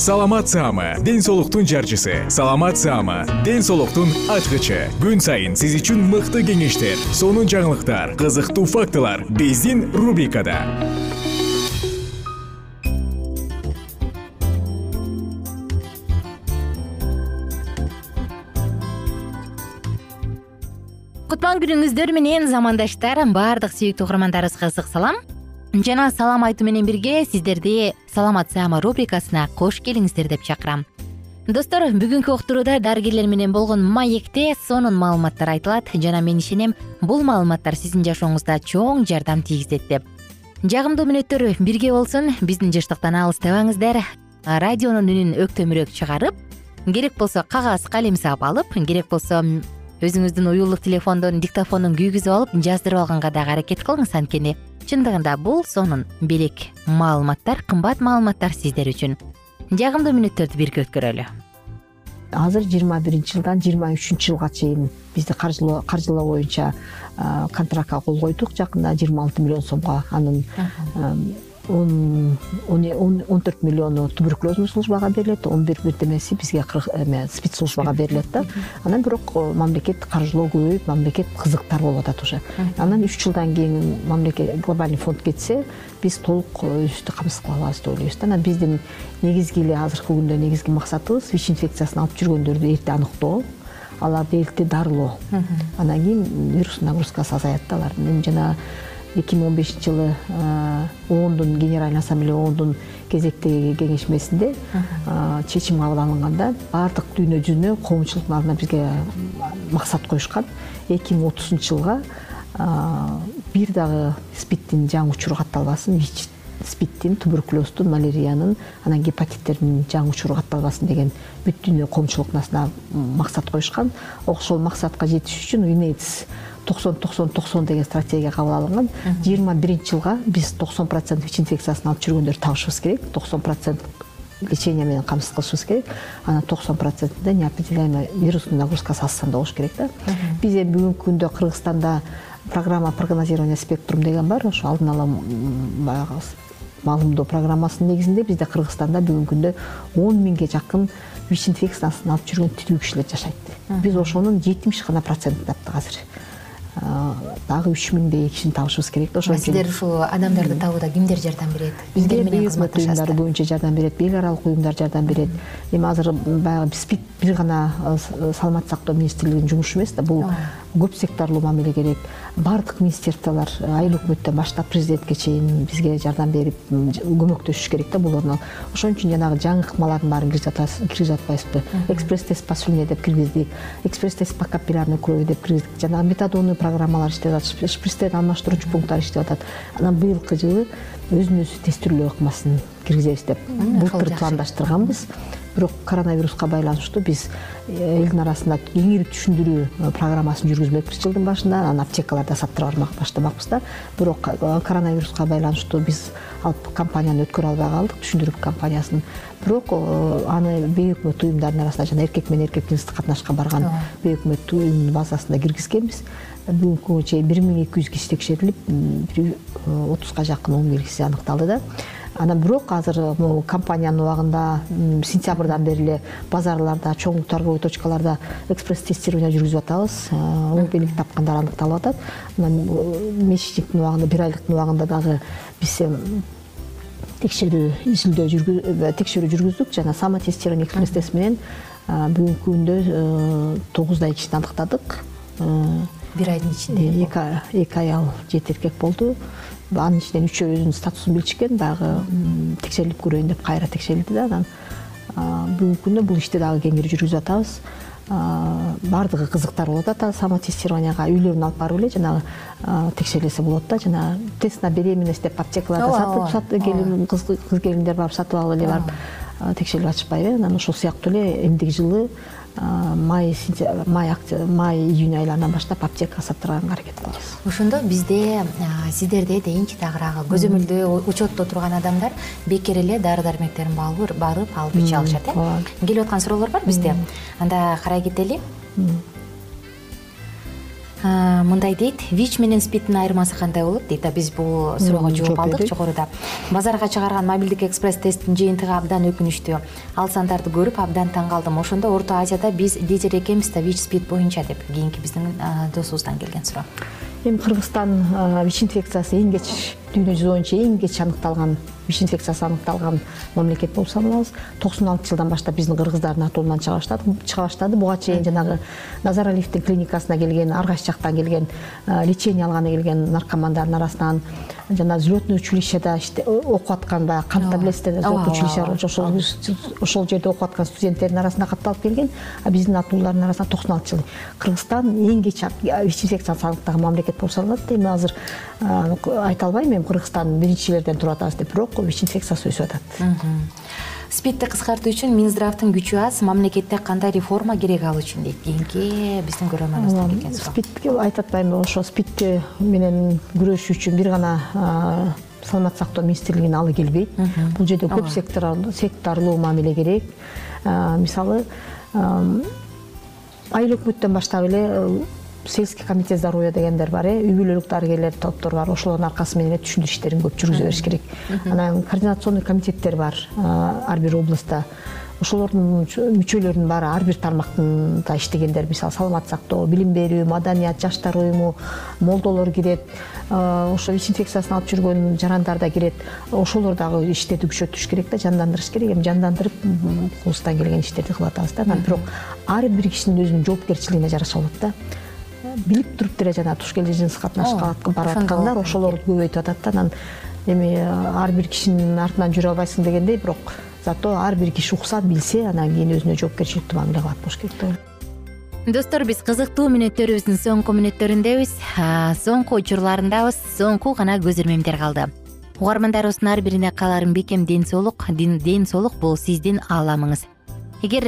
саламат саама ден соолуктун жарчысы. Саламат саама ден соолуктун ачкычы. Күн сайын сиз үчүн мыкты кеңештер сонун жаңылыктар кызыктуу фактылар биздин рубрикада. Кутман күнүңүздөр менен замандаштар баардык сүйүктүү угармандарыбызга ысык салам жана салам айтуу менен бирге сиздерди саламат саама рубрикасына кош келиңиздер деп чакырам. Достор бүгүнкү уктурууда дарыгерлер менен болгон маекте сонун маалыматтар айтылат. Жана мен ишенем бул маалыматтар сиздин жашооңузда чоң жардам тийгизет деп. Жагымдуу мүнөттөр бирге болсун биздин жыштыктан алыстабаңыздар радионун үнүн өктөмүрөөк чыгарып керек болсо кагаз калем сап алып керек болсо өзүңүздүн уюлдук телефондон диктофондун күйгүзүп алып жаздырып алганга дагы аракет кылыңыз анткени. Чындыгында бул сонун белек маалыматтар кымбат маалыматтар сиздер үчүн. Жагымдуу мүнөттөрдү бирге өткөрөлү. Азыр жыйырма биринчи жылдан жыйырма үчүнчү жылга чейин бизди каржылоо боюнча контрактка кол койдук. Жакында жыйырма алты миллион сомго анын он төрт миллиону туберкулезный службага берилет он бир бирдемеси бизге эме спид службага берилет да. Анан бирок э, мамлекет каржылоо көбөйүп мамлекет кызыктар болуп атат уже. Анан үч жылдан кийин мамлекет глобальный фонд кетсе биз толук өзүбүздү камсыз кыла алабыз деп ойлойбуз да. Анан биздин негизги эле азыркы күндө негизги максатыбыз вич инфекциясын алып жүргөндөрдү эрте аныктоо аларды эрте дарылоо. Анан кийин вирус нагрузкасы азаят да алардын эми жана эки миң он бешинчи жылы оондун генеральный ассамблея оондун кезектеги кеңешмесинде чечим кабыл алынганда баардык дүйнө жүзүнө коомчулуктун алдына бизге максат коюшкан. Эки миң отузунчу жылга бир дагы спидтин жаңы учуру катталбасын. Вич спидтин туберкулездун маляриянын анан гепатиттердин жаңы учуру катталбасын деген бүт дүйнө коомчулуктун астына максат коюшкан. Ошол максатка жетиш үчүн юнейтс токсон токсон токсон деген стратегия кабыл алынган. Жыйырма биринчи жылга биз токсон процент вич инфекциясын алып жүргөндөрдү табышыбыз керек. Токсон процент лечение менен камсыз кылышыбыз керек. Анан токсон процентинде неопределяемый вирустун нагрузкасы аз санда болуш керек да. Биз эми бүгүнкү күндө кыргызстанда программа прогнозирования спектрум деген бар. Ошо алдын ала баягы маалымдоо программасынын негизинде бизде кыргызстанда бүгүнкү күндө он миңге жакын вич инфекциясын алып жүргөн тилүү кишилер жашайт. Биз ошонун жетимиш гана процентин таптык азыр дагы үч миңдей кишини табышыбыз керек да ошон үчүн. сиздер ушул адамдарды табууда кимдер жардам берет? Бизге бейөкмөт уюмдар көбүнчө жардам берет эл аралык уюмдар жардам берет. Эми азыр баягы спид бир гана саламаттык сактоо министрлигинин жумушу эмес да бул көп секторлуу мамиле керек. Баардык министерстволор айыл өкмөттөн баштап президентке чейин бизге жардам берип көмөктөшүш керек да буларына ошон үчүн жанагы жаңы ыкмалардын баарын киргизип атпайбызбы экспресс тест по слюне деп киргиздик экспресс тест по капиллярной крови деп киргиздик. Жанагы метадонный программалар иштеп атат шприцтерди алмаштыруучу пункттар иштеп атат. Анан быйылкы жылы өзүн өзү тестирлөө ыкмасын киргизебиз деп. Былтыр пландаштырганбыз бирок коронавируска байланыштуу биз э, элдин арасында кеңири түшүндүрүү э, программасын жүргүзмөкпүз жылдын башында анан аптекаларда саттыра баштабакпыз да. Бирок коронавируска байланыштуу биз алып кампанияны өткөрө албай калдык түшүндүрүү кампаниясын бирок аны бейөкмөт уюмдардын арасында жана эркек менен эркек жыныстык катнашка барган бейөкмөт уюмдун базасына киргизгенбиз. Бүгүнкү күнгө чейин бир миң эки жүз киши текшерилип отузга жакын оң белгиси аныкталды да анан бирок азыр могу кампаниянын убагында сентябрдан бери эле базарларда чоң торговый точкаларда экспресс тестирование жүргүзүп атабыз. Оң белги тапкандар аныкталып атат. Анан месячниктин убагында бир айлыктын убагында дагы биз текшерүү изилдөө текшерүү жүргүздүк жана самотестирование экспресс тест менен бүгүнкү күндө тогуздай кишини аныктадык. Бир айдын ичинде. эки аял жети эркек болду анын ичинен үчөө өзүнүн статусун билишкен дагы текшерилип көрөйүн деп кайра текшерилди да анан. Бүгүнкү күндө бул ишти дагы кеңири жүргүзүп атабыз. Баардыгы кызыктар болуп атат самотестированияга үйлөрүнө алып барып эле жанагы текшерилсе болот да. Жана тест на беременность деп аптекаларда сатып кыз келиндер барып сатып алып эле барып текшерип атышпайбы анан ошол сыяктуу эле эмдиги жылы май май май июнь айларынан баштап аптекага саттырганга аракет кылабыз. Ошондо бизде сиздерде дейинчи тагыраагы көзөмөлдөө учетто турган адамдар бекер эле дары дармектерин барып алып иче алышат э? Келип аткан суроолор бар бизде. Анда карай кетели мындай дейт. Вич менен спидтин айырмасы кандай болот дейт? Биз бул суроого жооп алдык жогоруда базарга чыгарган мобилдик экспресс тесттин жыйынтыгы абдан өкүнүчтүү. Ал сандарды көрүп абдан таң калдым ошондо орто азияда биз лидер экенбиз да вич спид боюнча деп кийинки биздин досубуздан келген суроо. Эми кыргызстан вич инфекциясы эң кеч дүйнө жүзү боюнча эң кеч аныкталган вич инфекциясы аныкталган мамлекет болуп саналабыз. Токсон алтынчы жылдан баштап биздин кыргыздардын атуулунан чыга баштады буга чейин жанагы назаралиевдин клиникасына келген ар кайсы жактан келген лечение алганы келген наркомандардын арасынан жана взлетный училищеда окуп аткан баягы кантта билесиздер взлетный училище бар ошол ошол жерде окуп аткан студенттердин арасында катталып келген а биздин атуулардын арасынан токсон алтынчы жылы кыргызстан эң кеч вич инфекциясы аныктаган мамлекет болуп саналат эми азыр айта албайм эми кыргызстан биринчилерден туруп атабыз деп бирок вич инфекциясы өсүп атат спидти кыскартуу үчүн минздравдын күчү аз мамлекетте кандай реформа керек ал үчүн дейт? Кийинки биздин көрөрманыбыздан келген суроо спидти айтып атпаймынбы ошо спидти менен күрөшүү үчүн бир гана саламаттык сактоо министрлигинин алы келбейт. Бул жерде көп секторлуу мамиле керек. Мисалы айыл өкмөттөн баштап эле сельский комитет здоровья дегендер бар э үй бүлөлүк дарыгерлер топтор бар ошолордун аркасы менен эле түшүндүрүү иштерин көп жүргүзө бериш керек. Анан координационный комитеттер бар ар бир областта. Ошолордун мүчөлөрүнүн баары ар бир тармактында иштегендер мисалы саламаттык сактоо билим берүү маданият жаштар уюму молдолор кирет ошо вич инфекциясын алып жүргөн жарандар да кирет. Ошолор дагы иштерди күчөтүш керек да жандандырыш керек. Эми жандандырып колубуздан келген иштерди кылып атабыз да. Анан бирок ар бир кишинин өзүнүн жоопкерчилигине жараша болот да билип туруп деле жанагы туш келе жыныстык катнашка барып аткандар ошолорду көбөйтүп атат да. Анан эми ар бир кишинин артынан жүрө албайсың дегендей бирок зато ар бир киши укса билсе анан кийин өзүнө жоопкерчиликтүү мамиле кылат болуш керек деп ойлойм достор биз кызыктуу мүнөттөрүбүздүн соңку мүнөттөрүндөбүз соңку учурларындабыз соңку гана көз ирмемдер калды. Угармандарыбыздын ар бирине кааларым бекем ден соолук ден соолук бул сиздин ааламыңыз эгер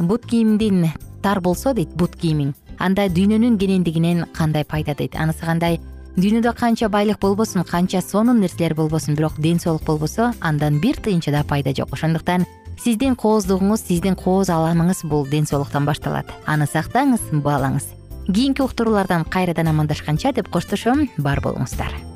бут кийимиң тар болсо дейт бут кийимиң анда дүйнөнүн кенендигинен кандай пайда дейт? Анысы кандай? Дүйнөдө канча байлык болбосун канча сонун нерселер болбосун бирок ден соолук болбосо андан бир тыйынча да пайда жок. Ошондуктан сиздин кооздугуңуз сиздин кооз ааламыңыз бул ден соолуктан башталат. Аны сактаңыз баалаңыз. Кийинки уктуруулардан кайрадан амандашканча деп коштошом бар болуңуздар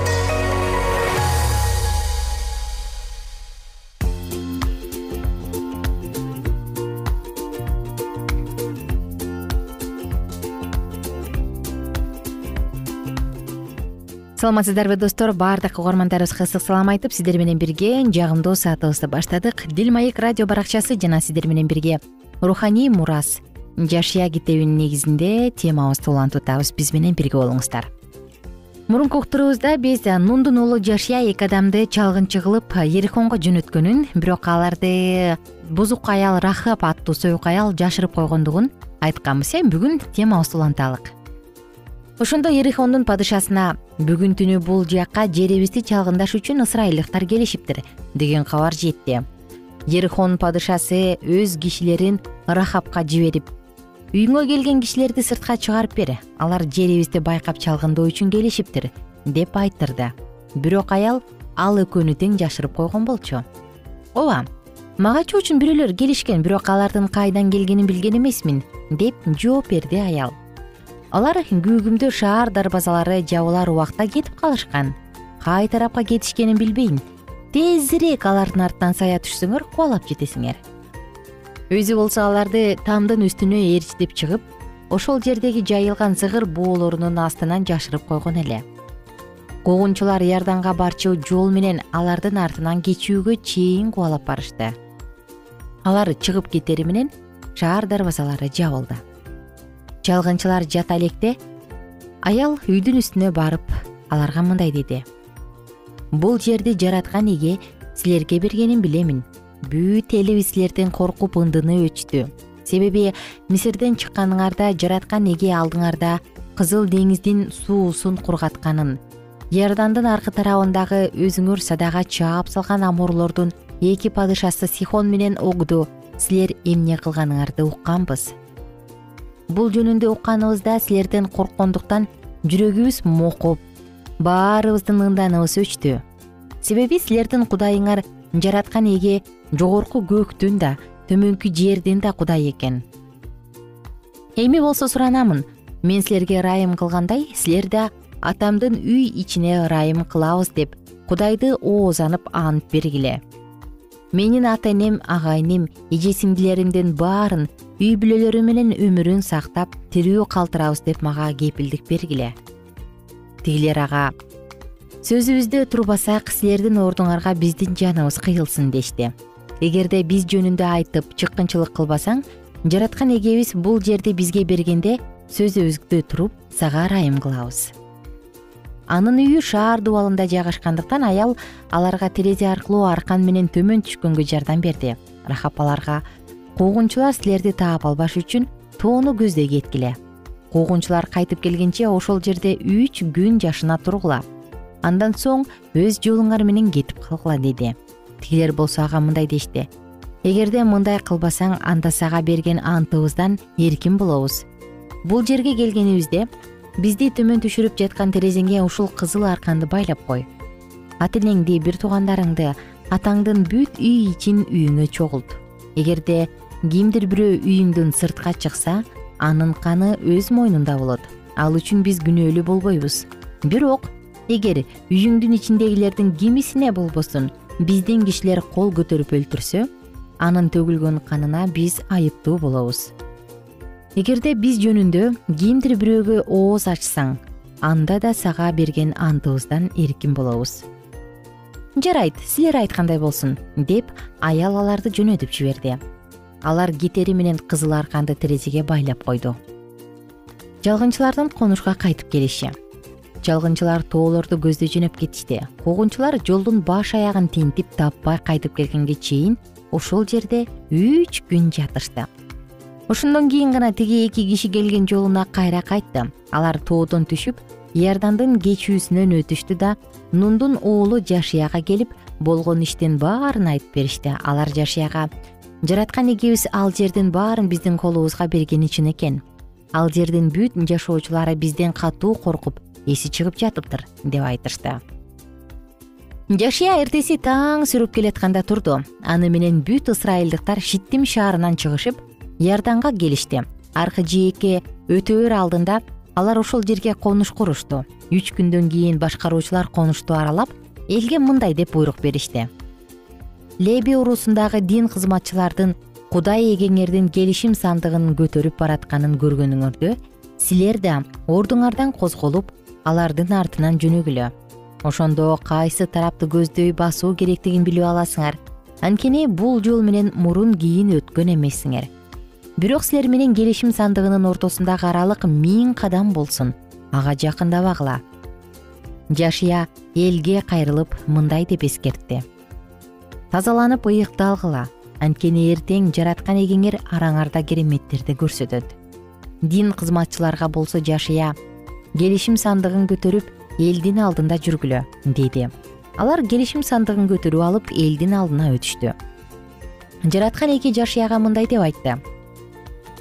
саламатсыздарбы достор? Баардык угармандарыбызга ысык салам айтып сиздер менен бирге жагымдуу саатыбызды баштадык. Дил маек радио баракчасы жана сиздер менен бирге руханий мурас жашия китебинин негизинде темабызды улантып атабыз биз менен бирге болуңуздар. Мурунку уктуруубузда биз нундун уулу жашия эки адамды чалгынчы кылып ерихонго жөнөткөнүн бирок аларды бузук аял рахап аттуу союк аял жашырып койгондугун айтканбыз. Э бүгүн темабызды уланталык. Ошондо ерихондун падышасына бүгүн түнү бул жакка жерибизди чалгындаш үчүн ысрайылдыктар келишиптир деген кабар жетти. Ерихон падышасы өз кишилерин рахапка жиберип үйүңө келген кишилерди сыртка чыгарып бер алар жерибизди байкап чалгындоо үчүн келишиптир деп айттырды бирок аял ал экөөнү тең жашырып койгон болчу. Ооба мага чоо үчүн бирөөлөр келишкен бирок алардын кайдан келгенин билген эмесмин деп жооп берди аял алар күүгүмдө шаар дарбазалары жабылар убакта кетип калышкан. Кай тарапка кетишкенин билбейм. Тезирээк алардын артынан сая түшсөңөр кубалап жетесиңер. Өзү болсо аларды тамдын үстүнө ээрчитип чыгып ошол жердеги жайылган зыгыр боолорунун астынан жашырып койгон эле. Куугунчулар иорданга барчу жол менен алардын артынан кечүүгө чейин кубалап барышты. Алар чыгып кетери менен шаар дарбазалары жабылды чалгынчылар жата электе аял үйдүн үстүнө барып аларга мындай деди. Бул жерди жараткан эге силерге бергенин билемин. Бүт элибиз силерден коркуп ындыны өчтү. Себеби мисирден чыкканыңарда жараткан эге алдыңарда кызыл деңиздин суусун кургатканын иордандын аркы тарабындагы өзүңөр садага чаап салган амурлордун эки падышасы сихон менен огду силер эмне кылганыңарды укканбыз бул жөнүндө укканыбызда силерден корккондуктан жүрөгүбүз мокуп баарыбыздын ынданыбыз өчтү. Себеби силердин кудайыңар жараткан эге жогорку көктүн да төмөнкү жердин да кудайы экен. Эми болсо суранамын мен силерге ырайым кылгандай силер да атамдын үй ичине ырайым кылабыз деп кудайды оозанып ант бергиле менин ата энем агайыным эже сиңдилеримдин баарын үй бүлөлөрү менен өмүрүн сактап тирүү калтырабыз деп мага кепилдик бергиле. Тигилер ага сөзүбүздө турбасак силердин ордуңарга биздин жаныбыз кыйылсын дешти. Эгерде биз жөнүндө айтып чыккынчылык кылбасаң жараткан эгебиз бул жерди бизге бергенде сөзүбүздө туруп сага ырайым кылабыз анын үйү шаар дубалында жайгашкандыктан аял аларга терезе аркылуу аркан менен төмөн түшкөнгө жардам берди. Рахап аларга куугунчулар силерди таап албаш үчүн тоону көздөй кеткиле куугунчулар кайтып келгенче ошол жерде үч күн жашына тургула. Андан соң өз жолуңар менен кетип калгыла деди. Тигилер болсо ага мындай дешти. Эгерде мындай кылбасаң анда сага берген антыбыздан эркин болобуз. Бул жерге келгенибизде бизди төмөн түшүрүп жаткан терезеңе ушул кызыл арканды байлап кой. Ата энеңди бир туугандарыңды атаңдын бүт үй ичин үйүңө чогулт. Эгерде кимдир бирөө үйүңдөн сыртка чыкса анын каны өз мойнунда болот. Ал үчүн биз күнөөлүү болбойбуз. Бирок эгер үйүңдүн ичиндегилердин кимисине болбосун биздин кишилер кол көтөрүп өлтүрсө анын төгүлгөн канына биз айыптуу болобуз эгерде биз жөнүндө кимдир бирөөгө ооз ачсаң анда да сага берген антыбыздан эркин болобуз. Жарайт силер айткандай болсун деп аял аларды жөнөтүп жиберди. Алар кетери менен кызыл арканды терезеге байлап койду. Жалгынчылардын конушка кайтып келиши. Жалгынчылар тоолорду көздөй жөнөп кетишти. Куугунчулар жолдун баш аягын тинтип таппай кайтып келгенге чейин ошол жерде үч күн жатышты ошондон кийин гана тиги эки киши келген жолуна кайра кайтты. Алар тоодон түшүп иордандын кечүүсүнөн өтүштү да нундун уулу жашияга келип болгон иштин баарын айтып беришти. Алар жашияга жараткан эгебиз ал жердин баарын биздин колубузга бергени чын экен. Ал жердин бүт жашоочулары бизден катуу коркуп эси чыгып жатыптыр деп айтышты. Жашия эртеси таң сүрүп келатканда турду. Аны менен бүт ысрайылдыктар шиттим шаарынан чыгышып иорданга келишти. Аркы жээкке өтөөр алдында алар ошол жерге конуш курушту үч күндөн кийин башкаруучулар конушту аралап элге мындай деп буйрук беришти. Леби уруусундагы дин кызматчылардын кудай эгеңердин келишим сандыгын көтөрүп баратканын көргөнүңөрдө силер да ордуңардан козголуп алардын артынан жөнөгүлө. Ошондо кайсы тарапты көздөй басуу керектигин билип аласыңар. Анткени бул жол менен мурун кийин өткөн эмессиңер бирок силер менен келишим сандыгынын ортосундагы аралык миң кадам болсун. Ага жакындабагыла жашия элге кайрылып мындай деп эскертти. Тазаланып ыйыкталгыла анткени эртең жараткан эгеңер араңарда кереметтерди көрсөтөт. Дин кызматчыларга болсо жашия келишим сандыгын көтөрүп элдин алдында жүргүлө деди алар келишим сандыгын көтөрүп алып элдин алдына өтүштү. Жараткан эки жашияга мындай деп айтты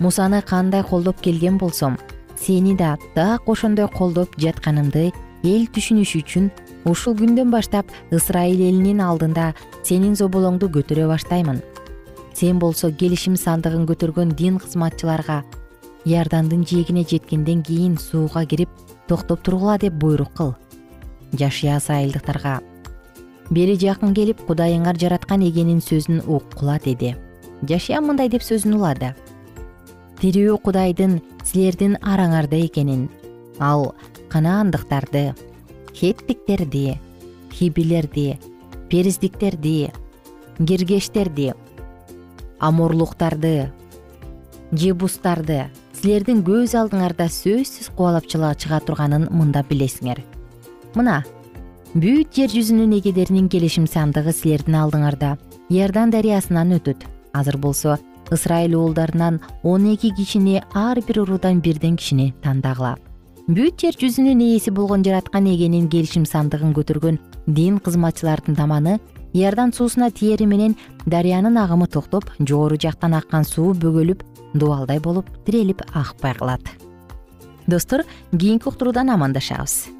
мусаны кандай колдоп келген болсом сени да так ошондой колдоп жатканымды эл түшүнүшү үчүн ушул күндөн баштап ысрайыл элинин алдында сенин зоболоңду көтөрө баштаймын. Сен болсо келишим сандыгын көтөргөн дин кызматчыларга иордандын жээгине жеткенден кийин сууга кирип токтоп тургула деп буйрук кыл. Жашия ысрайылдыктарга бери жакын келип кудайыңар жараткан эгенин сөзүн уккула деди жашия мындай деп сөзүн улады тирүү кудайдын силердин араңарда экенин. Ал канаандыктарды хеттиктерди хибилерди периздиктерди киргештерди аморлуктарды жебустарды силердин көз алдыңарда сөзсүз кубалап чыга турганын мында билесиңер. Мына бүт жер жүзүнүн эгедеринин келишим сандыгы силердин алдыңарда иордан дарыясынан өтөт. Азыр болсо ысрайыл уулдарынан он эки кишини ар бир уруудан бирден кишини тандагыла бүт жер жүзүнүн ээси болгон жараткан эгенин келишим сандыгын көтөргөн дин кызматчылардын таманы иордан суусуна тиери менен дарыянын агымы токтоп жогору жактан аккан суу бөгөлүп дубалдай болуп тирелип акпай калат достор кийинки уктуруудан амандашабыз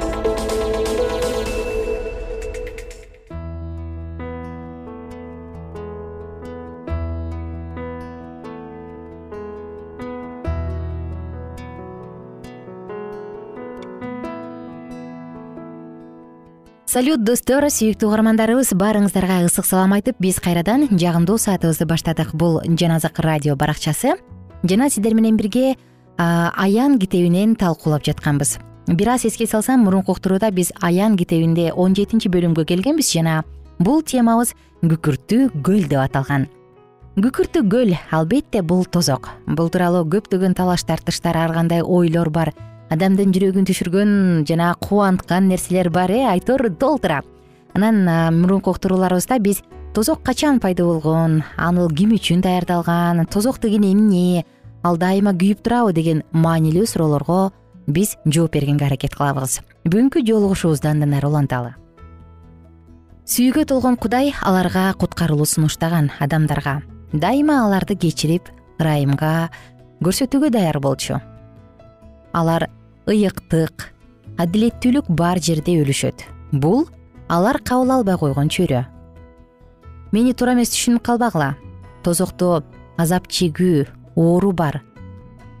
салют достор сүйүктүү угармандарыбыз баарыңыздарга ысык салам айтып биз кайрадан жагымдуу саатыбызды баштадык. Бул жаназык радио баракчасы. Жана сиздер менен бирге аян китебинен талкуулап жатканбыз. Бир аз эске салсам мурунку уктурууда биз аян китебинде он жетинчи бөлүмгө келгенбиз жана бул темабыз күкүрттүү көл деп аталган. Күкүрттүү көл албетте бул тозок. Бул тууралуу көптөгөн талаш тартыштар ар кандай ойлор бар адамдын жүрөгүн түшүргөн жана кубанткан нерселер бар э айтор толтура анан мурунку уктурууларыбызда биз тозок качан пайда болгон ал ким үчүн даярдалган тозок деген эмне ал дайыма күйүп турабы деген маанилүү суроолорго биз жооп бергенге аракет кылабыз. Бүгүнкү жолугушуубузду андан ары уланталы. Сүйүүгө толгон кудай аларга куткарылуу сунуштаган адамдарга. Дайыма аларды кечирип ырайымга көрсөтүүгө даяр болчу. Алар ыйыктык адилеттүүлүк бар жерде өлүшөт. Бул алар кабыл албай койгон чөйрө. Мени туура эмес түшүнүп калбагыла. Тозокто азап чегүү оору бар.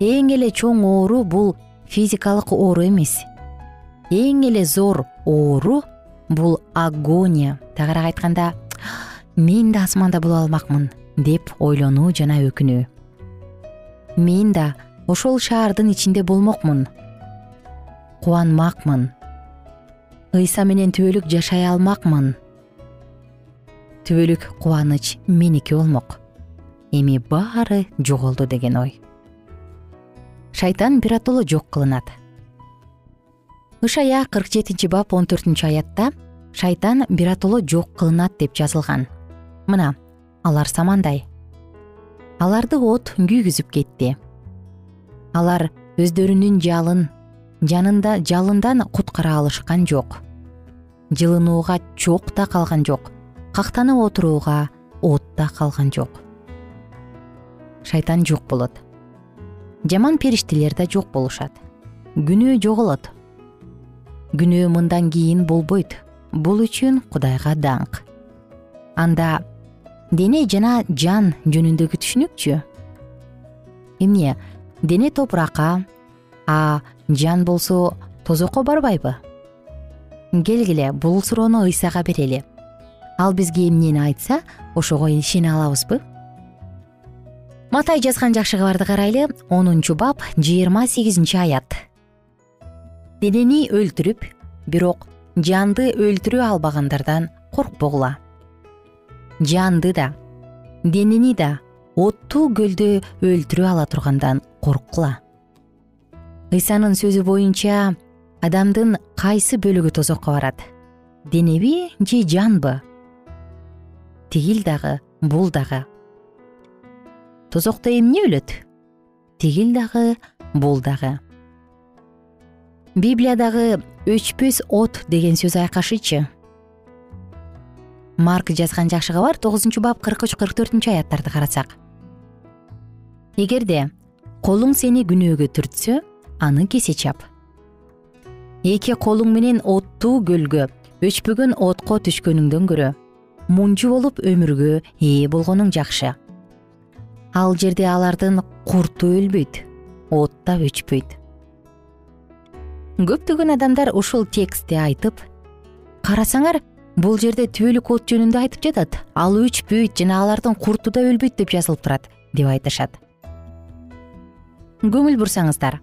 Эң эле чоң оору бул физикалык оору эмес. Эң эле зор оору бул агония. Тагыраак айтканда мен да асманда боло алмакмын деп ойлонуу жана өкүнүү. Мен да ошол шаардын ичинде болмокмун кубанмакмын. Ыйса менен түбөлүк жашай алмакмын. Түбөлүк кубаныч меники болмок. Эми баары жоголду деген ой. Шайтан биротоло жок кылынат. Ышая кырк жетинчи бап он төртүнчү аятта шайтан биротоло жок кылынат деп жазылган. Мына алар самандай. Аларды от күйгүзүп кетти. Алар өздөрүнүн жалын жанында жалындан куткара алышкан жок. Жылынууга чок да калган жок. Кактанып отурууга от да калган жок. Шайтан жок болот. Жаман периштелер да жок болушат. Күнөө жоголот. Күнөө мындан кийин болбойт. Бул үчүн кудайга даңк. Анда дене жана жан жөнүндөгү түшүнүкчү? Эмне? Дене топуракка а жан болсо тозокко барбайбы? Келгиле бул суроону ыйсага берели. Ал бизге эмнени айтса ошого ишене алабызбы? Матай жазган жакшы кабарды карайлы онунчу бап жыйырма сегизинчи аят. Денени өлтүрүп бирок жанды өлтүрө албагандардан коркпогула жанды да денени да оттуу көлдө өлтүрө ала тургандан корккула ыйсанын сөзү боюнча адамдын кайсы бөлүгү тозокко барат? Денеби же жанбы? Тигил дагы бул дагы. Тозокто эмне өлөт тигил дагы бул дагы. Библиядагы өчпөс от деген сөз айкашычы. Марк жазган жакшы кабар тогузунчу бап кырк үч кырк төртүнчү аяттарды карасак. Эгерде колуң сени күнөөгө түртсө аны кесе чап. Эки колуң менен оттуу көлгө өчпөгөн отко түшкөнүңдөн көрө. Мунжу болуп өмүргө ээ болгонуң жакшы. Ал жерде алардын курту өлбөйт от да өчпөйт. Көптөгөн адамдар ушул текстти айтып карасаңар бул жерде түбөлүк от жөнүндө айтып жатат ал өчпөйт жана алардын курту да өлбөйт деп жазылып турат деп айтышат. Көңүл бурсаңыздар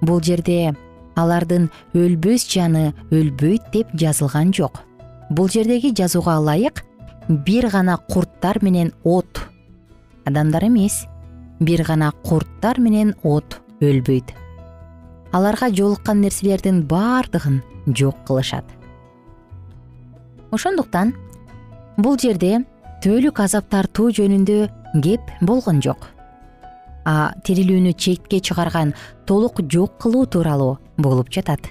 бул жерде алардын өлбөс жаны өлбөйт деп жазылган жок. Бул жердеги жазууга ылайык бир гана курттар менен от адамдар эмес. Бир гана курттар менен от өлбөйт. Аларга жолуккан нерселердин баардыгын жок кылышат. Ошондуктан бул жерде түбөлүк азап тартуу жөнүндө кеп болгон жок тирилүүнү четке чыгарган толук жок кылуу тууралуу болуп жатат.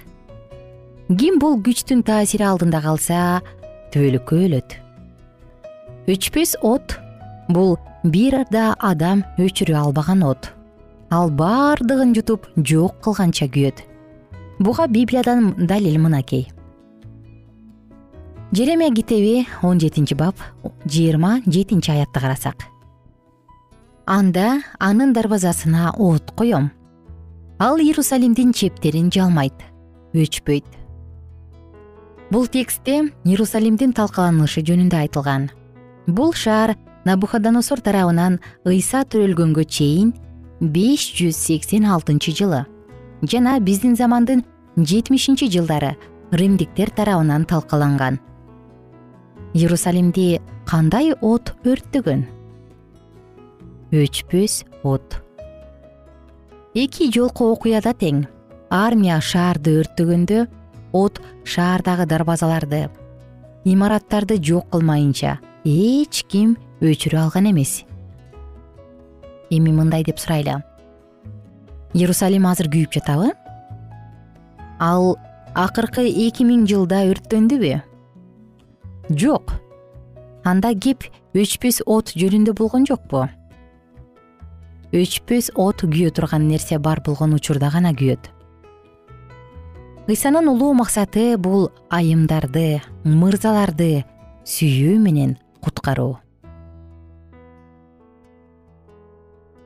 Ким бул күчтүн таасири алдында калса түбөлүккө өлөт өчпөс от бул бир да адам өчүрө албаган от. Ал баардыгын жутуп жок кылганча күйөт. Буга библиядан далил мынакей жеремия китеби он жетинчи бап жыйырма жетинчи аятты карасак анда анын дарбазасына от коем ал иерусалимдин чептерин жалмайт өчпөйт. Бул текстте иерусалимдин талкаланышы жөнүндө айтылган. Бул шаар набухадоносор тарабынан ыйса төрөлгөнгө чейин беш жүз сексен алтынчы жылы жана биздин замандын жетимишинчи жылдары римдиктер тарабынан талкаланган. Иерусалимди кандай от өрттөгөн өчпөс от. Эки жолку окуяда тең. Армия шаарды өрттөгөндө от шаардагы дарбазаларды имараттарды жок кылмайынча эч ким өчүрө алган эмес. Эми мындай деп сурайлы иерусалим азыр күйүп жатабы? Ал акыркы эки миң жылда өрттөндүбү? Жок. Анда кеп өчпөс от жөнүндө болгон жокпу өчпөс от күйө турган нерсе бар болгон учурда гана күйөт. Ыйсанын улуу максаты бул айымдарды мырзаларды сүйүү менен куткаруу.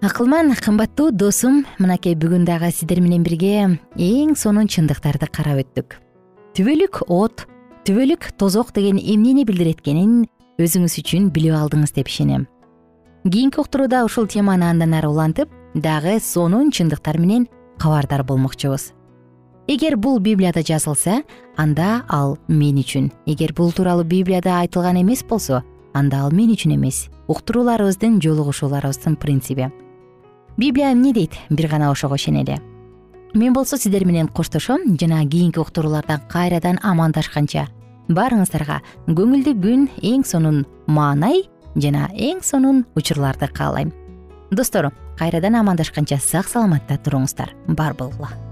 Акылман кымбаттуу досум мынакей бүгүн дагы сиздер менен бирге эң сонун чындыктарды карап өттүк. Түбөлүк от түбөлүк тозок деген эмнени билдирет экенин өзүңүз үчүн билип алдыңыз деп ишенем кийинки уктурууда ушул теманы андан ары улантып дагы сонун чындыктар менен кабардар болмокчубуз. Эгер бул библияда жазылса анда ал мен үчүн. Эгер бул тууралуу библияда айтылган эмес болсо анда ал мен үчүн эмес. Уктурууларыбыздын жолугушууларыбыздын принциби библия эмне дейт? Бир гана ошого ишенели. Мен болсо сиздер менен коштошом жана кийинки уктуруулардан кайрадан амандашканча. Баарыңыздарга көңүлдүү күн эң сонун маанай жана эң сонун учурларды каалайм. Достор кайрадан амандашканча сак саламатта туруңуздар. Бар болгула